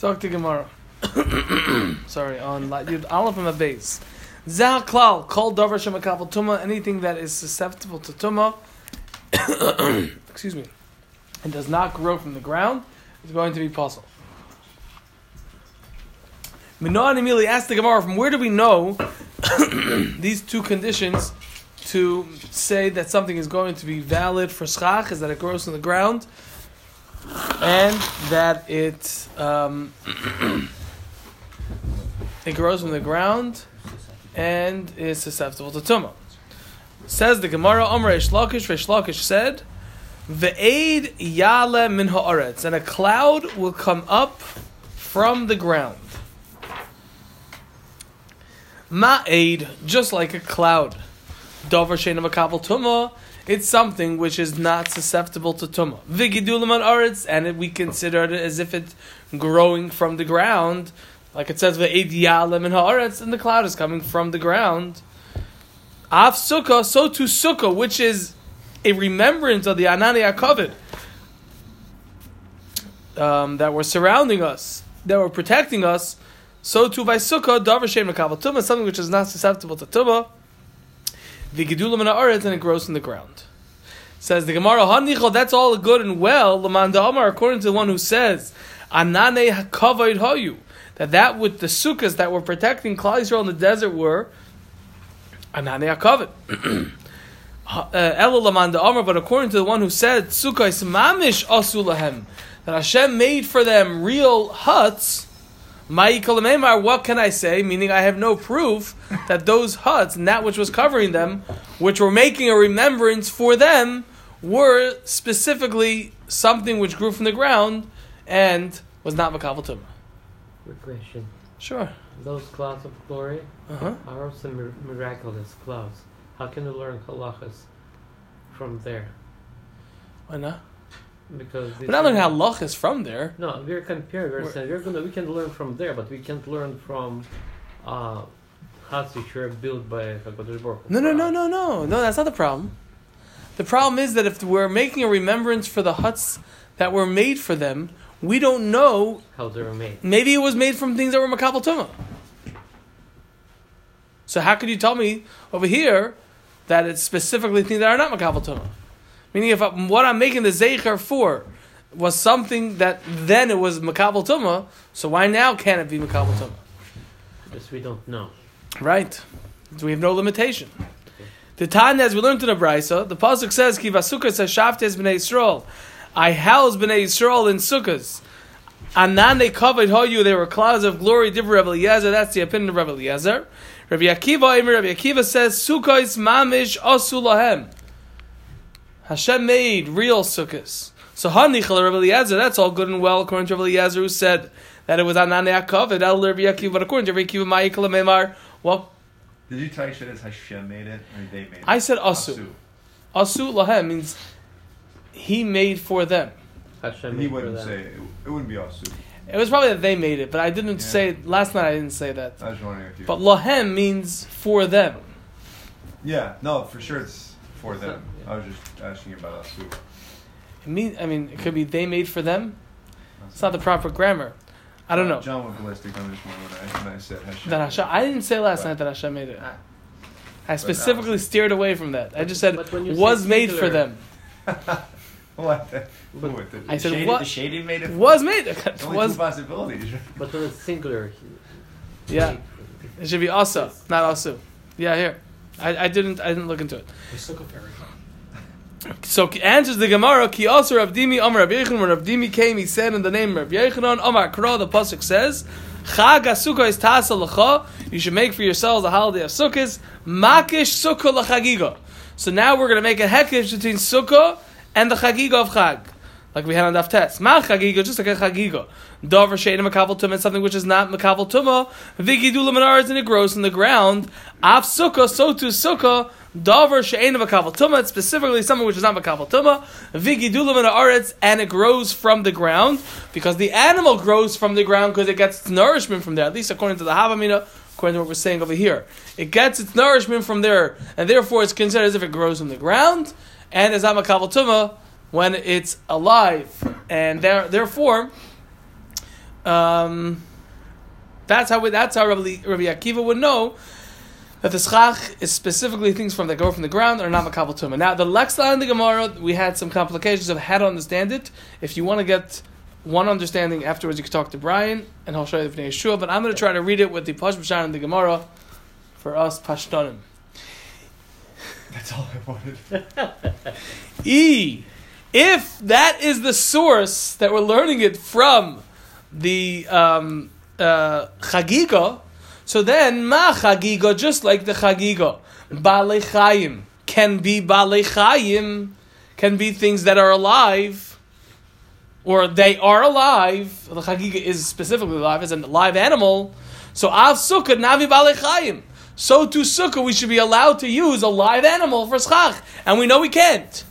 Talk to Gemara. Sorry, on Yud Aleph and base. Zal klal kol davar shemakapel tuma. Anything that is susceptible to tuma, excuse me, and does not grow from the ground is going to be puzzle. Minoah and Emili asked the Gemara, from where do we know these two conditions to say that something is going to be valid for schach? Is that it grows from the ground and that it um, it grows from the ground and is susceptible to tumah. Says the Gemara, Omer Reish Lakish, Eshlakish said, Ve'ed yale min ha'aretz, and a cloud will come up from the ground. Ma'ed, just like a cloud. Dover shein of a kabel tumah, it's something which is not susceptible to tumah. Vigidulim on aretz, and it, we consider it as if it's growing from the ground, like it says ve'ed yalem in haaretz, and the cloud is coming from the ground. Av sukkah, so to sukkah, which is a remembrance of the Anani Akovid um, that were surrounding us, that were protecting us. So too by sukkah, davar shem something which is not susceptible to tumah. The gedulim in haaretz, and it grows in the ground. Says the Gemara, Hanichol, that's all good and well. Lamanda Amar, according to the one who says, Anane hakavod hoyu that that with the sukkahs that were protecting Klal Yisrael in the desert were anane akavet. Elulaman the Amr, but according to the one who said sukkahs mamish asulahem that Hashem made for them real huts. What can I say? Meaning, I have no proof that those huts and that which was covering them, which were making a remembrance for them, were specifically something which grew from the ground and was not Makabal Tumah. Quick question. Sure. Those clouds of glory Uh-huh. are also miraculous clouds. How can you learn halachas from there? Why not? Because We're not learning halachas from there. No, we're comparing. We're We're- saying we're gonna we can learn from there, but we can't learn from uh, huts which were built by Hakadosh Baruch No, no, no, no, no. No, that's not the problem. The problem is that if we're making a remembrance for the huts that were made for them, we don't know. How they were made. Maybe it was made from things that were makabel tumah. So how could you tell me over here that it's specifically things that are not makabel tumah? Meaning, if I, what I'm making the zeicher for was something that then it was makabel tuma, so why now can't it be makabel tuma? Because we don't know. Right. So we have no limitation. The Tan, as we learned in the Brisa, the pasuk says, "Ki vasukas says shaftes b'nei Yisrael." I house b'nei Yisrael in sukkahs. they covered hoyu. There were clouds of glory. Different Rebbe Eliezer. That's the opinion of Rebbe Eliezer. Rabbi Akiva, Rabbi Akiva says, "Sukkos mamish asu lahem." Hashem made real sukkahs. So hanichal Rabbi Eliezer. That's all good and well according to Rabbi Eliezer, who said that it was Anane covered. El Rabbi Akiva, but according to Rabbi Akiva, Ma'ikal Memar. Well, Did you tell you that Hashem made it or they made it? I said asu. Asu lahem means he made for them. Hashem He made for wouldn't them. say it. It wouldn't be Asu. It was probably that they made it, but I didn't Yeah. say last night. I didn't say that. I was wondering if you. But lahem means for them. yeah, no, for sure it's for It's them. Not- I was just asking about Asu. It mean, I mean, it could be they made for them. It's not the proper grammar. I don't know. John went ballistic on this one when I, when I said Hashem. That Hashem, I didn't say last But- night that Hashem made it. Ah, I specifically steered away from that. I just said But when was made for them. what? The, But- what, the, I said shady, what- The shady made it. Was made. There's only was two possibilities. But when it's singular, yeah. It should be also, not also. Yeah, here. I, I didn't I didn't look into it. So answers the Gemara, Ki also Rav Dimi Amar Rav Yochanan, when Rav Dimi came, he said in the name of Rav Yochanan, Amar Kra, the Pasuk says, Chag HaSukkah is Tasa you should make for yourselves a holiday of Sukkahs, Makish Sukkah L'chagiga. So now we're going to make a hekish between Sukkah and the Chagiga of Chag. Like we had on Daf Tes. Ma just like a Chagiga. Dover Shayna Makabal Tumah, something which is not Makabal Tumah, Vigidula Menards, and it grows in the ground. Af Sukkah, so to Sukkah, Davar she'ena makabel tumah. It's specifically something which is not makabel tumah. Vigidulam in aretz, and it grows from the ground because the animal grows from the ground because it gets its nourishment from there. At least according to the Havamina, according to what we're saying over here, it gets its nourishment from there, and therefore it's considered as if it grows from the ground, and is not makabel tumah when it's alive, and there, therefore. um, that's how we, that's how Rabbi, Rabbi Akiva would know that the schach is specifically things from that go from the ground or not makabel tumah. Now the Lexla and the Gemara, we had some complications of how to understand it. If you want to get one understanding afterwards, you can talk to Brian and he'll show you the Yeshua. But I'm going to try to read it with the Pashb Shana and the Gemara for us Pashtonim. That's all I wanted. E. If that is the source that we're learning it from, the um, uh, Chagiga, so then ma Chagiga, just like the Chagiga, Balei Chayim can be Balei Chayim, can be things that are alive, or they are alive. The Chagiga is specifically alive, as a live animal. So Av Sukkah Navi Balei Chayim. So to Sukkah, we should be allowed to use a live animal for schach, and we know we can't.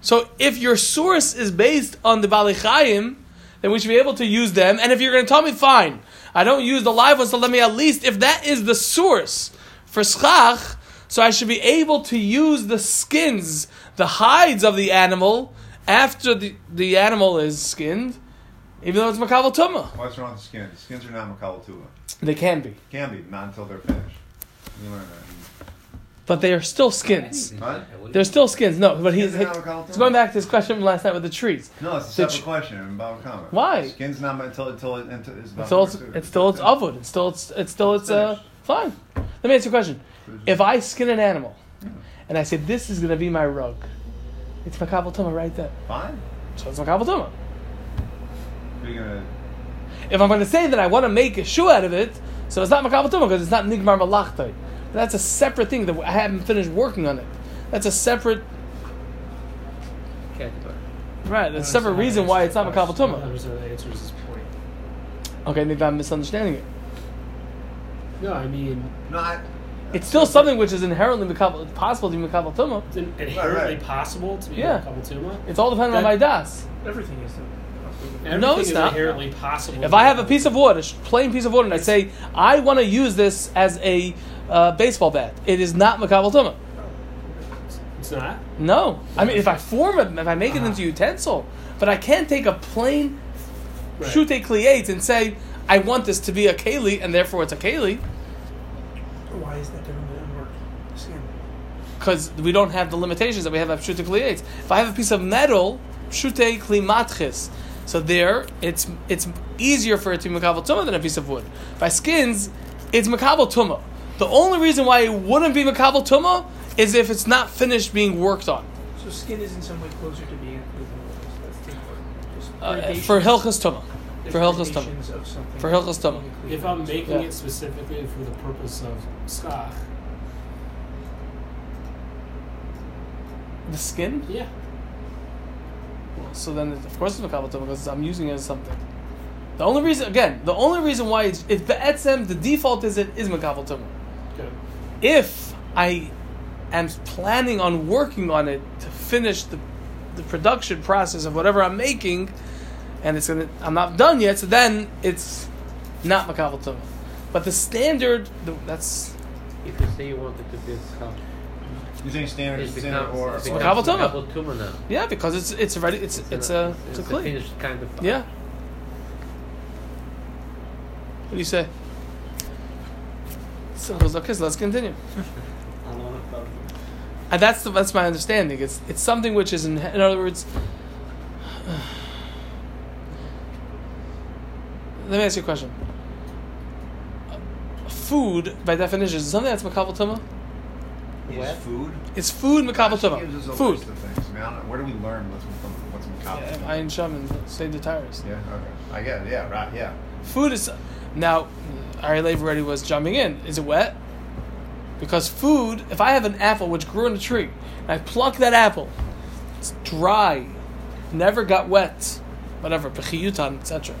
So if your source is based on the Bali Chaim, then we should be able to use them. And if you're going to tell me, fine, I don't use the live ones, so let me at least, if that is the source for schach, so I should be able to use the skins, the hides of the animal after the, the animal is skinned, even though it's makabel tumah. What's wrong with the skin? The skins are not makabel tula. They can be, Can be, not until they're finished. You learn that. But they are still skins. What? They're still skins. No, but he's, he's going back to his question from last night with the trees. No, it's a separate tr- question Baba Kama. Why? Skin's not until until it until it's about It's still it's, still it's avod. It's still it's it's still it's uh fine. Let me ask you a question. If I skin an animal and I say this is going to be my rug, it's makabel tumah right there. Fine. So it's tumah. You're gonna. If I'm going to say that I want to make a shoe out of it, so it's not makabel tumah because it's not nigmar malachtai. That's a separate thing that I haven't finished working on it. That's a separate Category. right. That's a separate reason why it's not makabel I tumah. don't understand the answer to this point. Okay, maybe I'm misunderstanding it. No, I mean, not. It's still something which is inherently makabel, possible to be makabel tumah. it's in- inherently right. possible to be Yeah. a couple tuma. It's all dependent on my That- das. Everything is. Everything No, it's is not. inherently possible. If to I be have a piece of wood, a plain piece of wood, and I say I want to use this as a uh, baseball bat, it is not makabel tumah. it's not. No, I mean if I form it, if I make it into utensil, but I can't take a plain Right. shute kliate and say I want this to be a keli, and therefore it's a keli, Why is that different than unworked skin? because we don't have the limitations that we have at shute kliates. If I have a piece of metal, shute klimatchis, so there it's it's easier for it to be makabel tumah than a piece of wood. By skins, it's makabel tumah. The only reason why it wouldn't be makabel tumah is if it's not finished being worked on. So skin is in some way closer to being included in the list. That's the important. Just Uh, for hilchas tumah. For hilchas tumah. of something For hilchas tumah. being If I'm in the list. making Yeah. it specifically for the purpose of skach, The skin? yeah, Well, So then, of course, it's makabel tumah because I'm using it as something. The only reason, again, the only reason why it's, it's be'etzem, the default is it is makabel tumah. Good. If I am planning on working on it to finish the, the production process of whatever I'm making, and it's gonna, I'm not done yet, so then it's not makabel tumah. But the standard, the, that's If you say you want it to be a schach, You think standard it is standard becomes, or it or- Makabel becomes tumah. makabel tumah now. yeah, because it's it's already it's it's, a it's, a it's clean. finished kind of. Yeah. What do you say? So it goes, okay, so let's continue. And that's the, that's my understanding. It's it's something which is in, in other words. Let me ask you a question. Food, by definition, is something that's makabel tumah. Is food? It's food makabel She gives us tumah. a Food. list things. I mean, I don't know. Where do we learn what's what's makabel? Yeah, Ayin Sham and say the tires. Yeah. Okay. I get it. Yeah. Right. Yeah. Food is now. Ari Lev already was jumping in. Is it wet? Because food, if I have an apple which grew in a tree, and I pluck that apple, it's dry, never got wet, whatever, bechiyutan, etc.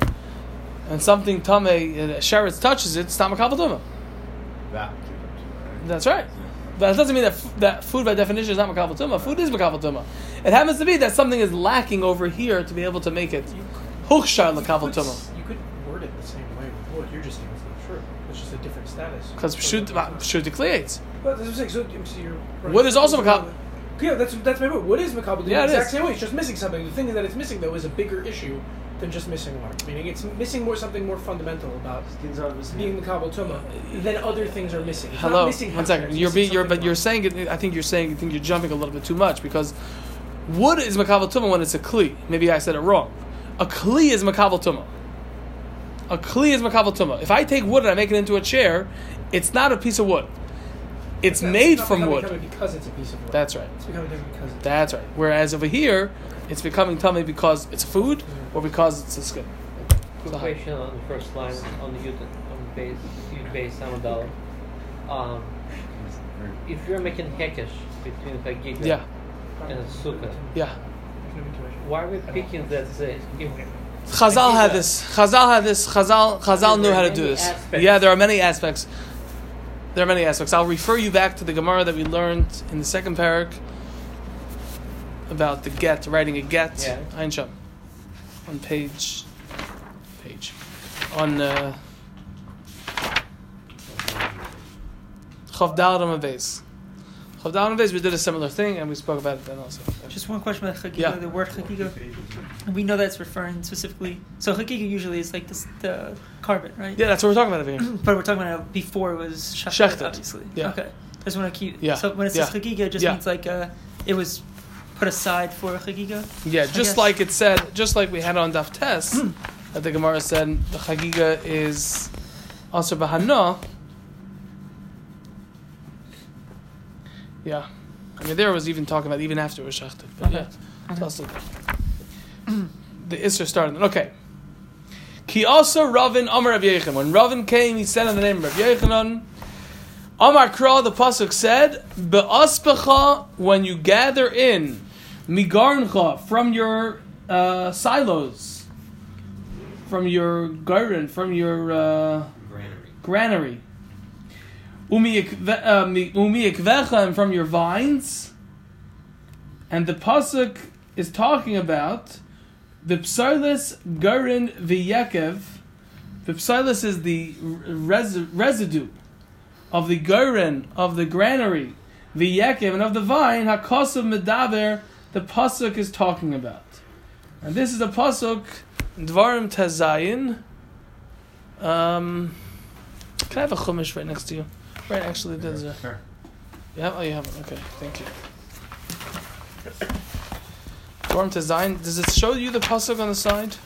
And something tame, uh, sheretz touches it, it's not makabel tumah. That. That's right. That doesn't mean that, f- that food by definition is not makabel tumah. Food is makabel tumah. It happens to be that something is lacking over here to be able to make it hukshar You makabel could, tumah. s- you could word it the same way with wood. You're just saying it's not true. It's just a different status. Because So- shoot, uh, shoot the creates. But that's what I'm saying. So, so you're right. Wood is also So makabel. Yeah, that's that's my point. Wood is makabel tumah Yeah, the exact is. same way. It's just missing something. The thing that it's missing though is a bigger issue than just missing water. Meaning it's missing more something more fundamental about being makabel tumah than other things are missing. It's not Hello, missing one hechsher, second. it's You're being, you're, but you're saying it. I think you're saying. I think you're jumping a little bit too much because wood is makabel tumah when it's a kli. Maybe I said it wrong. A kli is makabel tumah. A kli is makabel tumah. If I take wood and I make it into a chair, it's not a piece of wood. It's It's made not from becoming wood. tummy because it's a piece of wood. That's right. it's becoming because it's That's right. Whereas over here, it's becoming tummy because it's food or because it's a skin. Quick So how- question on the first line on the Yud on base Yud base Samadal. Um, if you're making hekesh between Chagiga Yeah, and Sukkah, yeah. why are we picking that? If Chazal had this. Chazal had this. Chazal Chazal knew how to do this. aspects. Yeah, there are many aspects. There are many aspects. I'll refer you back to the Gemara that we learned in the second parak about the get, writing a get. Yeah. Ein Sham. On page, page, on uh, Chav Daled on base. Chav Daled on base. We did a similar thing, and we spoke about it then also. Just one question about chagiga. Yeah. The word chagiga. We know that's referring specifically. So chagiga usually is like this, the carbon, right? Yeah, that's what we're talking about over here. But we're talking about before it was shechted, obviously. Yeah. Okay. I just want to keep. Yeah. So when it says Yeah. chagiga, it just Yeah. means like uh, it was put aside for a chagiga. Yeah, just like it said, just like we had on Daf Tes, that the Gemara said the Chagiga is also Bahana. Yeah. I mean, there was even talking about even after it was shechted. But yeah, it's also the Isser started. Okay. Ki also Ravin Amar Rav Yechon. When Ravin came, he said in the name of Rav Yechonon, Amar Kra, the Pasuk said, Be'aspecha, when you gather in, Migarncha, from your uh, silos, from your garden, from your uh, granary. Umiyikve- uh, mi- and from your vines. And the Pasuk is talking about the Psilis Garin V'Yekev. The Psilis is the res- residue of the Garin, of the granary, the Yekev, and of the vine, Hakosav Medaber, the Pasuk is talking about. And this is a Pasuk, Dvarim Tazayin. Um, can I have a Chumash right next to you? Right, actually, there's a. Uh, sure. Yeah, oh, you have it. Okay, thank you. Dvarim Tazayin. Does it show you the Pasuk on the side?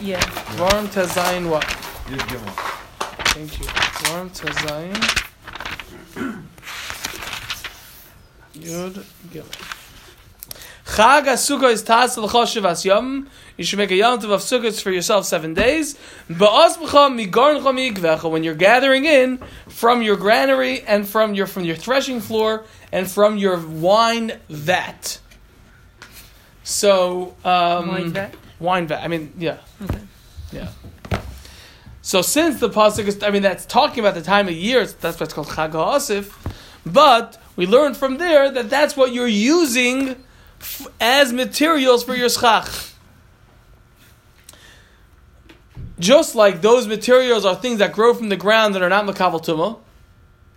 Yeah. Dvarim Tazayin what? You just give one. Thank you. Dvarim Tazayin. Yud Gimel. Chag is Tas L'choshev As Yom. You should make a Yom Tov of Sukkot for yourself seven days. Ba'as b'cha migarncha mi'ikvecha. When you're gathering in from your granary and from your from your threshing floor and from your wine vat. So um, Wine vat? Wine vat. I mean, yeah. Okay. Yeah. So since the pasuk is, I mean, that's talking about the time of year. That's what's called Chag HaAsif. But we learned from there that that's what you're using f- as materials for your schach. Just like those materials are things that grow from the ground that are not makaval tumah.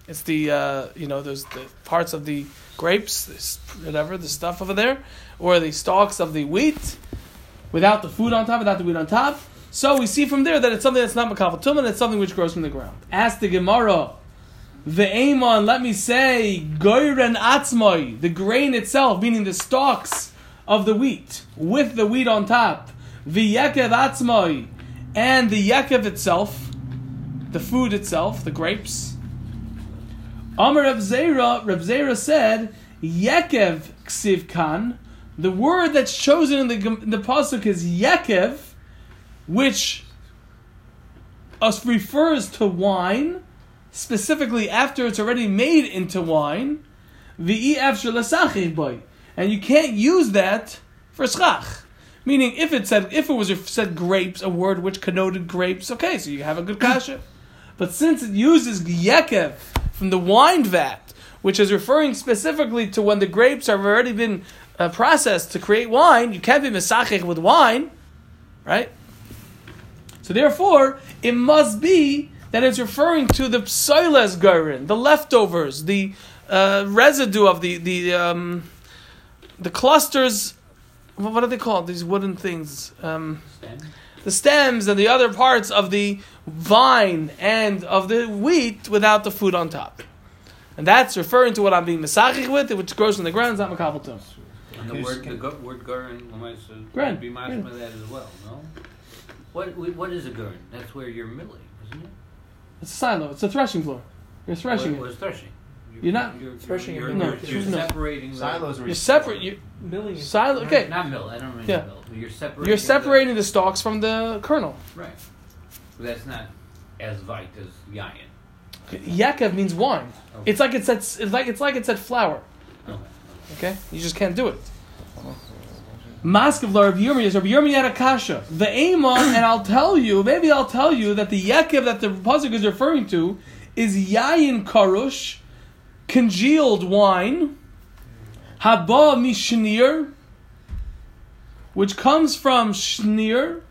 It's the uh, you know those the parts of the grapes, this, whatever the stuff over there, or the stalks of the wheat without the food on top, without the wheat on top. So we see from there that it's something that's not makaval tumah, and it's something which grows from the ground. Ask the Gemara, the Amon, let me say, goyren atzmoi, the grain itself, meaning the stalks of the wheat, with the wheat on top, v'yekev atzmoi, and the yekev itself, the food itself, the grapes. Amar Reb Zera, Zera said, yekev ksiv kan, the word that's chosen in the, in the pasuk is yekev, which us refers to wine, specifically after it's already made into wine, boy, and you can't use that for schach. Meaning, if it said if it was said grapes, a word which connoted grapes, okay, so you have a good kasha. But since it uses yekev from the wine vat, which is referring specifically to when the grapes have already been uh, processed to create wine, you can't be mesachich with wine, right? So therefore, it must be that it's referring to the psoiles garin, the leftovers, the uh, residue of the the um, the clusters. What are they called? These wooden things. Um, the stems and the other parts of the vine and of the wheat without the food on top. And that's referring to what I'm being mesachich with, which grows from the ground, not makabel tum. And the word, the gu- word gurn, would be gurn. that as well, no? What, what is a gurn? That's where you're milling, isn't it? It's a silo, it's a threshing floor. You're threshing What, it. what's threshing? You're not you're, threshing You're, and you're, milling. you're, No. separating the- Silos are You're separate. You, Milling silo. Okay, Not mill. I don't mean Yeah. mill. You're separating. you're the- separating the stalks from the kernel. right. But that's not as white as yayin. Yaakov means wine. Okay. It's like it said. It's like it's like it said flour. Okay. Okay, you just can't do it. Mask of Rabbi Yirmi is Rabbi Yirmi had a kasha. The Ema, and I'll tell you, maybe I'll tell you that the Yaakov that the pasuk is referring to is Yayin Karush, congealed wine, Haba Mishnir, which comes from Shnir,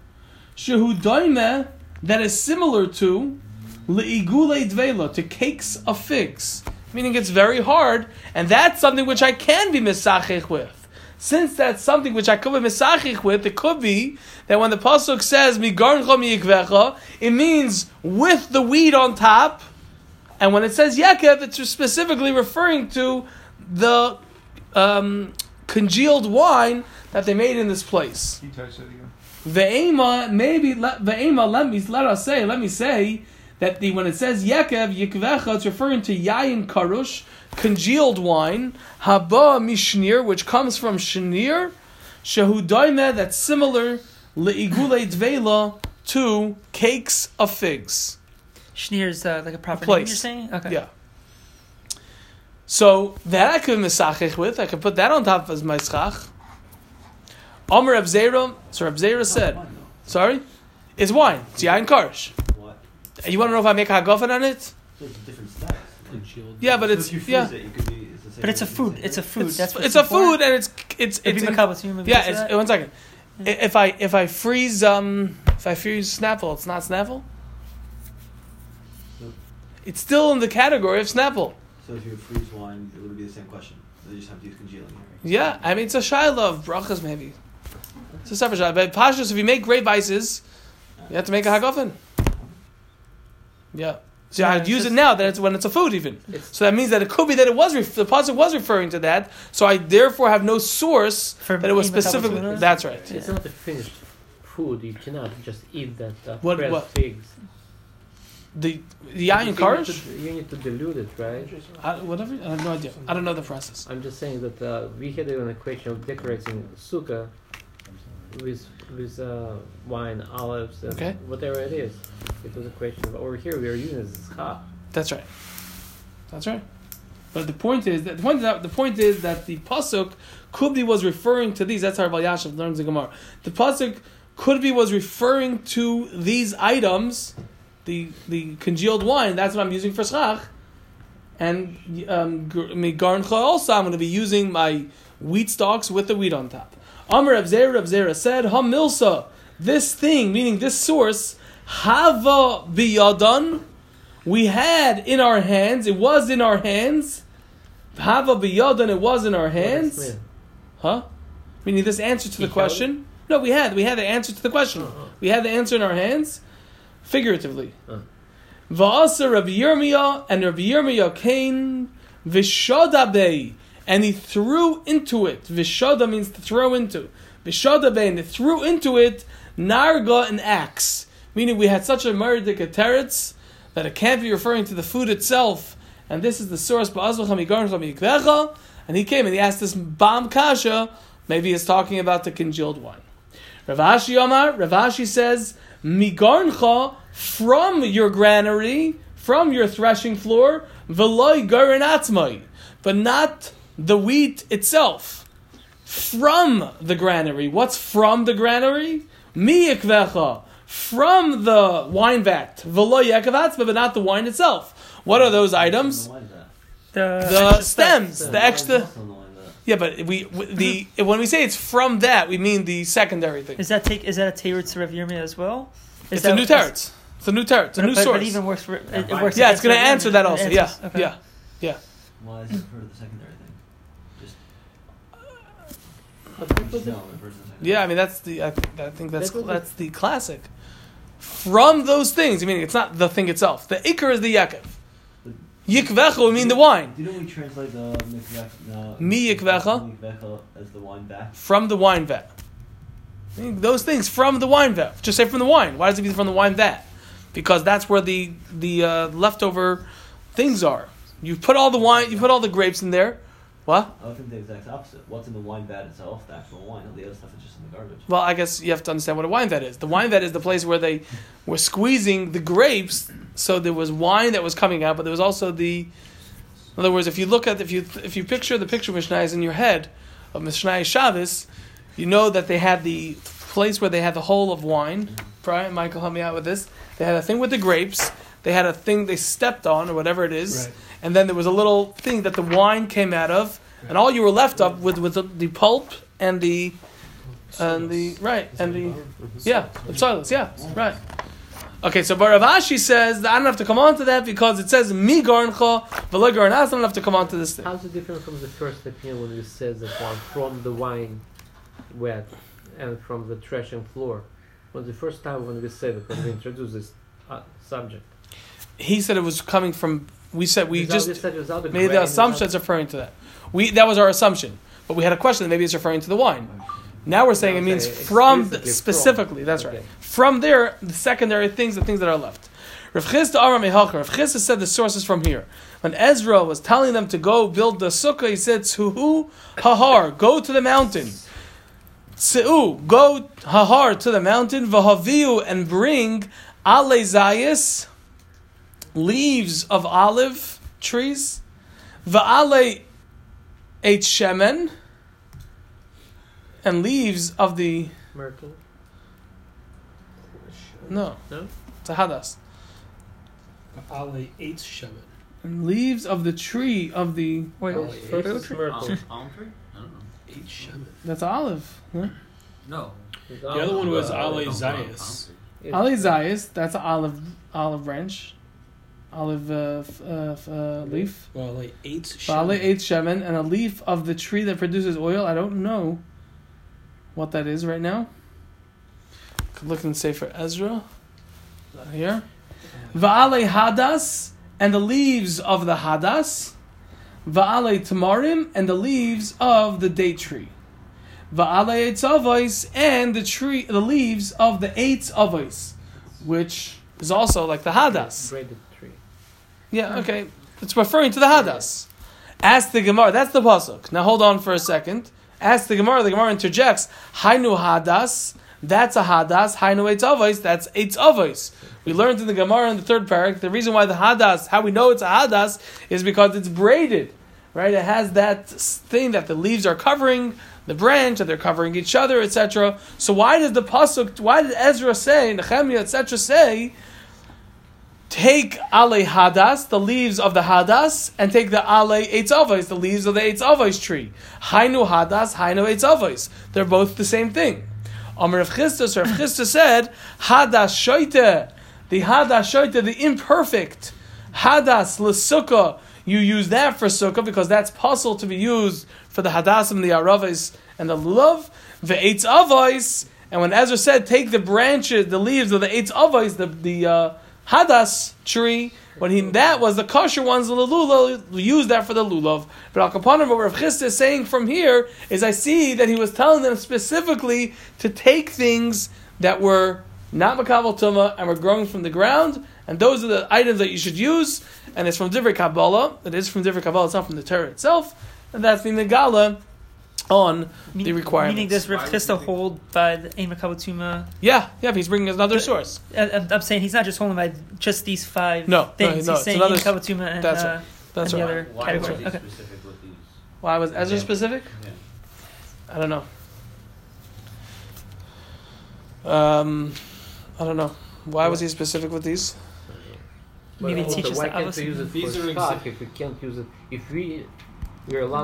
Shehu Doime, that is similar to Le'igule Dvela, to cakes of figs. Meaning it's very hard, and that's something which I can be misachich with. Since that's something which I could be misachich with, it could be that when the pasuk says migarncha it means with the weed on top, and when it says yakev, it's specifically referring to the um, congealed wine that they made in this place. Can you touch that again? Ve'ema, maybe let ve'ema, let me let us say, let me say that the when it says Yekev Yikvecha, it's referring to Yayin Karush, congealed wine, Haba Mishnir, which comes from Shnir, Shehudaime, that's similar Le'igule Dvela to cakes of figs. Schneer is uh, like a proper Place. name. You're saying? Okay. Yeah. So that I could misachich with, I could put that on top as my schach. Omer Reb Zera, so Reb Zera said, sorry, it's wine. It's yain karsh. What? You want to know if I make a hagafen on it? So it's different styles. Yeah, but So it's if you freeze yeah, it, it could be, it's the same But it's a thing. food. It's a food. it's, That's what it's a food and it's it's It'd it's be in- makabel tum, maybe yeah. It's, that? one second. I- If I if I freeze um if I freeze Snapple, it's not Snapple. It's still in the category of Snapple. So if you freeze wine, it would be the same question. They just have to use congealing. right? Yeah, I mean it's a shiloh of brachas maybe. It's a separate shiloh. But pashas, if you make grape ices, you have to make a hagafen. Yeah. So Yeah, I'd it's use it now that it's when it's a food even. So that means that it could be that it was ref- the pasuk was referring to that. So I therefore have no source For that it was specifically. tuna? That's right. It's not a finished food. You cannot just eat that uh, What- pressed what? figs. The the You yayin need to- You need to dilute it, right? I- whatever. I have no idea. I don't know the process. I'm just saying that uh, we had even a question of decorating sukkah with with uh, wine, olives, and Okay. whatever it is. It was a question. But over here, we are using as schach. That's right. That's right. But the point is that the point that the point is that the pasuk could be was referring to these. That's how Rav Yashav learns the Gemara. The pasuk could be was referring to these items, the the congealed wine. That's what I'm using for schach. And um, garncha also, I'm going to be using my wheat stalks with the wheat on top. Amr Reb Zera, Reb Zera said, Ha milsa, this thing, meaning this source, hava biyadan, we had in our hands, it was in our hands, hava biyadan, it was in our hands. Huh? Meaning this answer to the question. No, we had. We had the answer to the question. Uh-huh. We had the answer in our hands, figuratively. Uh. Va'asa Rabbi Yirmiyah, and Rabbi Yirmiyah came, Vishada Bey, and he threw into it. Vishada means to throw into. Vishada and he threw into it Narga an axe. Meaning we had such a murdik teretz that it can't be referring to the food itself. And this is the source, and he came and he asked this Bam Kasha, maybe he's talking about the congealed wine. Rav Ashi Omar, Rav Ashi says, Migarncha, from your granary, from your threshing floor, Veloy Garin Atzmai, but not the wheat itself. From the granary. What's from the granary? Miyikvecha, from the wine vat. Veloy Yekav but not the wine itself. What are those items? The. The, The stems, the extra. Also in the wine vat. Yeah, but we we- the when we say it's from that, we mean the secondary thing. Is that take? Is that a teretz to Rav Yirmiyah as well? Is It's that, a new teretz. It's a new teretz. It's a new but, source. but even works. For, it, it works. yeah, it's going to answer that also. answers- Yeah, okay. yeah. Why is it referred to the secondary thing? Just But that was No, it. the first and second. Yeah, I mean that's the I think, I think that's that's the classic. From those things, I mean it's not the thing itself. The ikr is the yaakov. Yikvecha would mean the wine. Do you know we translate the mikveh? Mi yikvecha? as the wine vat? From the wine vat. I mean, Those things from the wine vat. Just say from the wine. Why does it be from the wine vat? Because that's where the the uh, leftover things are. You put all the wine, you put all the grapes in there. What? I would think the exact opposite. What's in the wine vat itself, the actual wine, all the other stuff is just in the garbage. Well, I guess you have to understand what a wine vat is. The wine vat is the place where they were squeezing the grapes, so there was wine that was coming out, but there was also the. In other words, if you look at if you if you picture the picture of Mishnah in your head of Mishnah Shabbos, you know that they had the place where they had the hole of wine. Mm-hmm. Brian, Michael, help me out with this. They had a thing with the grapes. They had a thing they stepped on or whatever it is, Right. and then there was a little thing that the wine came out of, and all you were left up with was the, the pulp and the and the right and the yeah the silence yeah right. Okay, so but Rav Ashi says that I don't have to come on to that because it says mi garncha v'lo garnas. I don't have to come on to this thing. How's it different from the first opinion when it says that one from the wine wet and from the threshing floor? When the first time when we said it, when we introduced this uh, subject, He said it was coming from. We said we just said the made the assumption it's referring to that. We that was our assumption, but we had a question that maybe it's referring to the wine. Now we're saying it means Okay, from explicitly specifically. from. That's right. From there, the secondary things, the things that are left. Rav Chisda Aram. Rav Chisda said the source is from here. When Ezra was telling them to go build the sukkah, he said, "Tzuhu hahar, go to the mountain. Tzu, go hahar to the mountain. Vahaviu and bring ale zayis, leaves of olive trees. Va'ale eight shemen, and leaves of the Myrtle. no, No? it's a hadas. Ale eight shemen. And leaves of the tree of the Wait, Oh, First eight. is myrtle. Almond, almond tree? I don't know. Eight shemen. that's olive. Huh? No. The other one was Uh, Ale no, Zayas. It's- Ali zayis, that's an olive olive branch, olive uh, f- uh, f- uh, leaf. Well, like eight Vale shemen. eight shemen and a leaf of the tree that produces oil. I don't know what that is right now. Could look and say for Ezra. Here. Va'ale hadas and the leaves of the hadas. Va'ale tamarim and the leaves of the date tree. Va'ale etzavos and the tree, the leaves of the eight avos, which is also like the hadas. Braided. Yeah, hmm. okay. It's referring to the Hadas. Ask the Gemara. That's the pasuk. Now hold on for a second. Ask the Gemara. The Gemara interjects. Hainu Hadas. That's a Hadas. Hainu Eitz. That's Eitz Avos. We learned in the Gemara in the third parak. The reason why the Hadas, how we know it's a Hadas, is because it's braided. Right? It has that thing that the leaves are covering the branch, that they're covering each other, etc. So why does the pasuk? Why did Ezra say, Nehemiah, etc. say? Take ale hadas, the leaves of the hadas, and take the ale eitzavos, the leaves of the eitzavos tree. Hainu hadas, hainu eitzavos. They're both the same thing. Amr Rav Chisda, Rav said, hadas shoite, the hadas shoite, the imperfect, hadas l'sukkah, you use that for sukkah because that's possible to be used for the hadasim, the aravis, and the lulav. The eitzavos, and when Ezra said, take the branches, the leaves of the eitzavos, the, the, uh, hadas tree. When he that was the kosher ones, the lulav used that for the lulav. But al kapanim, what Rav Chisda is saying from here is, I see that he was telling them specifically to take things that were not makabel tuma and were growing from the ground, and those are the items that you should use. And it's from different Kabbalah. It is from different Kabbalah. It's not from the Torah itself, and that's the Megala on the requirements. Meaning, does Rav Why would Chisda you- hold by the Ema Kabatuma? yeah, yeah. But he's bringing us another source. I'm I'm saying he's not just holding by just these five No, no, things. no, he's saying another- Ema Kabatuma and, that's uh, right. That's and the right. other Why category. Okay. specific with these? Why was Ezra Yeah. specific? Yeah. I don't know. Um, I don't know. Why was he specific with these? But Maybe also, teach us why the can't we use it These for stock if we can't use it? If we we're allowed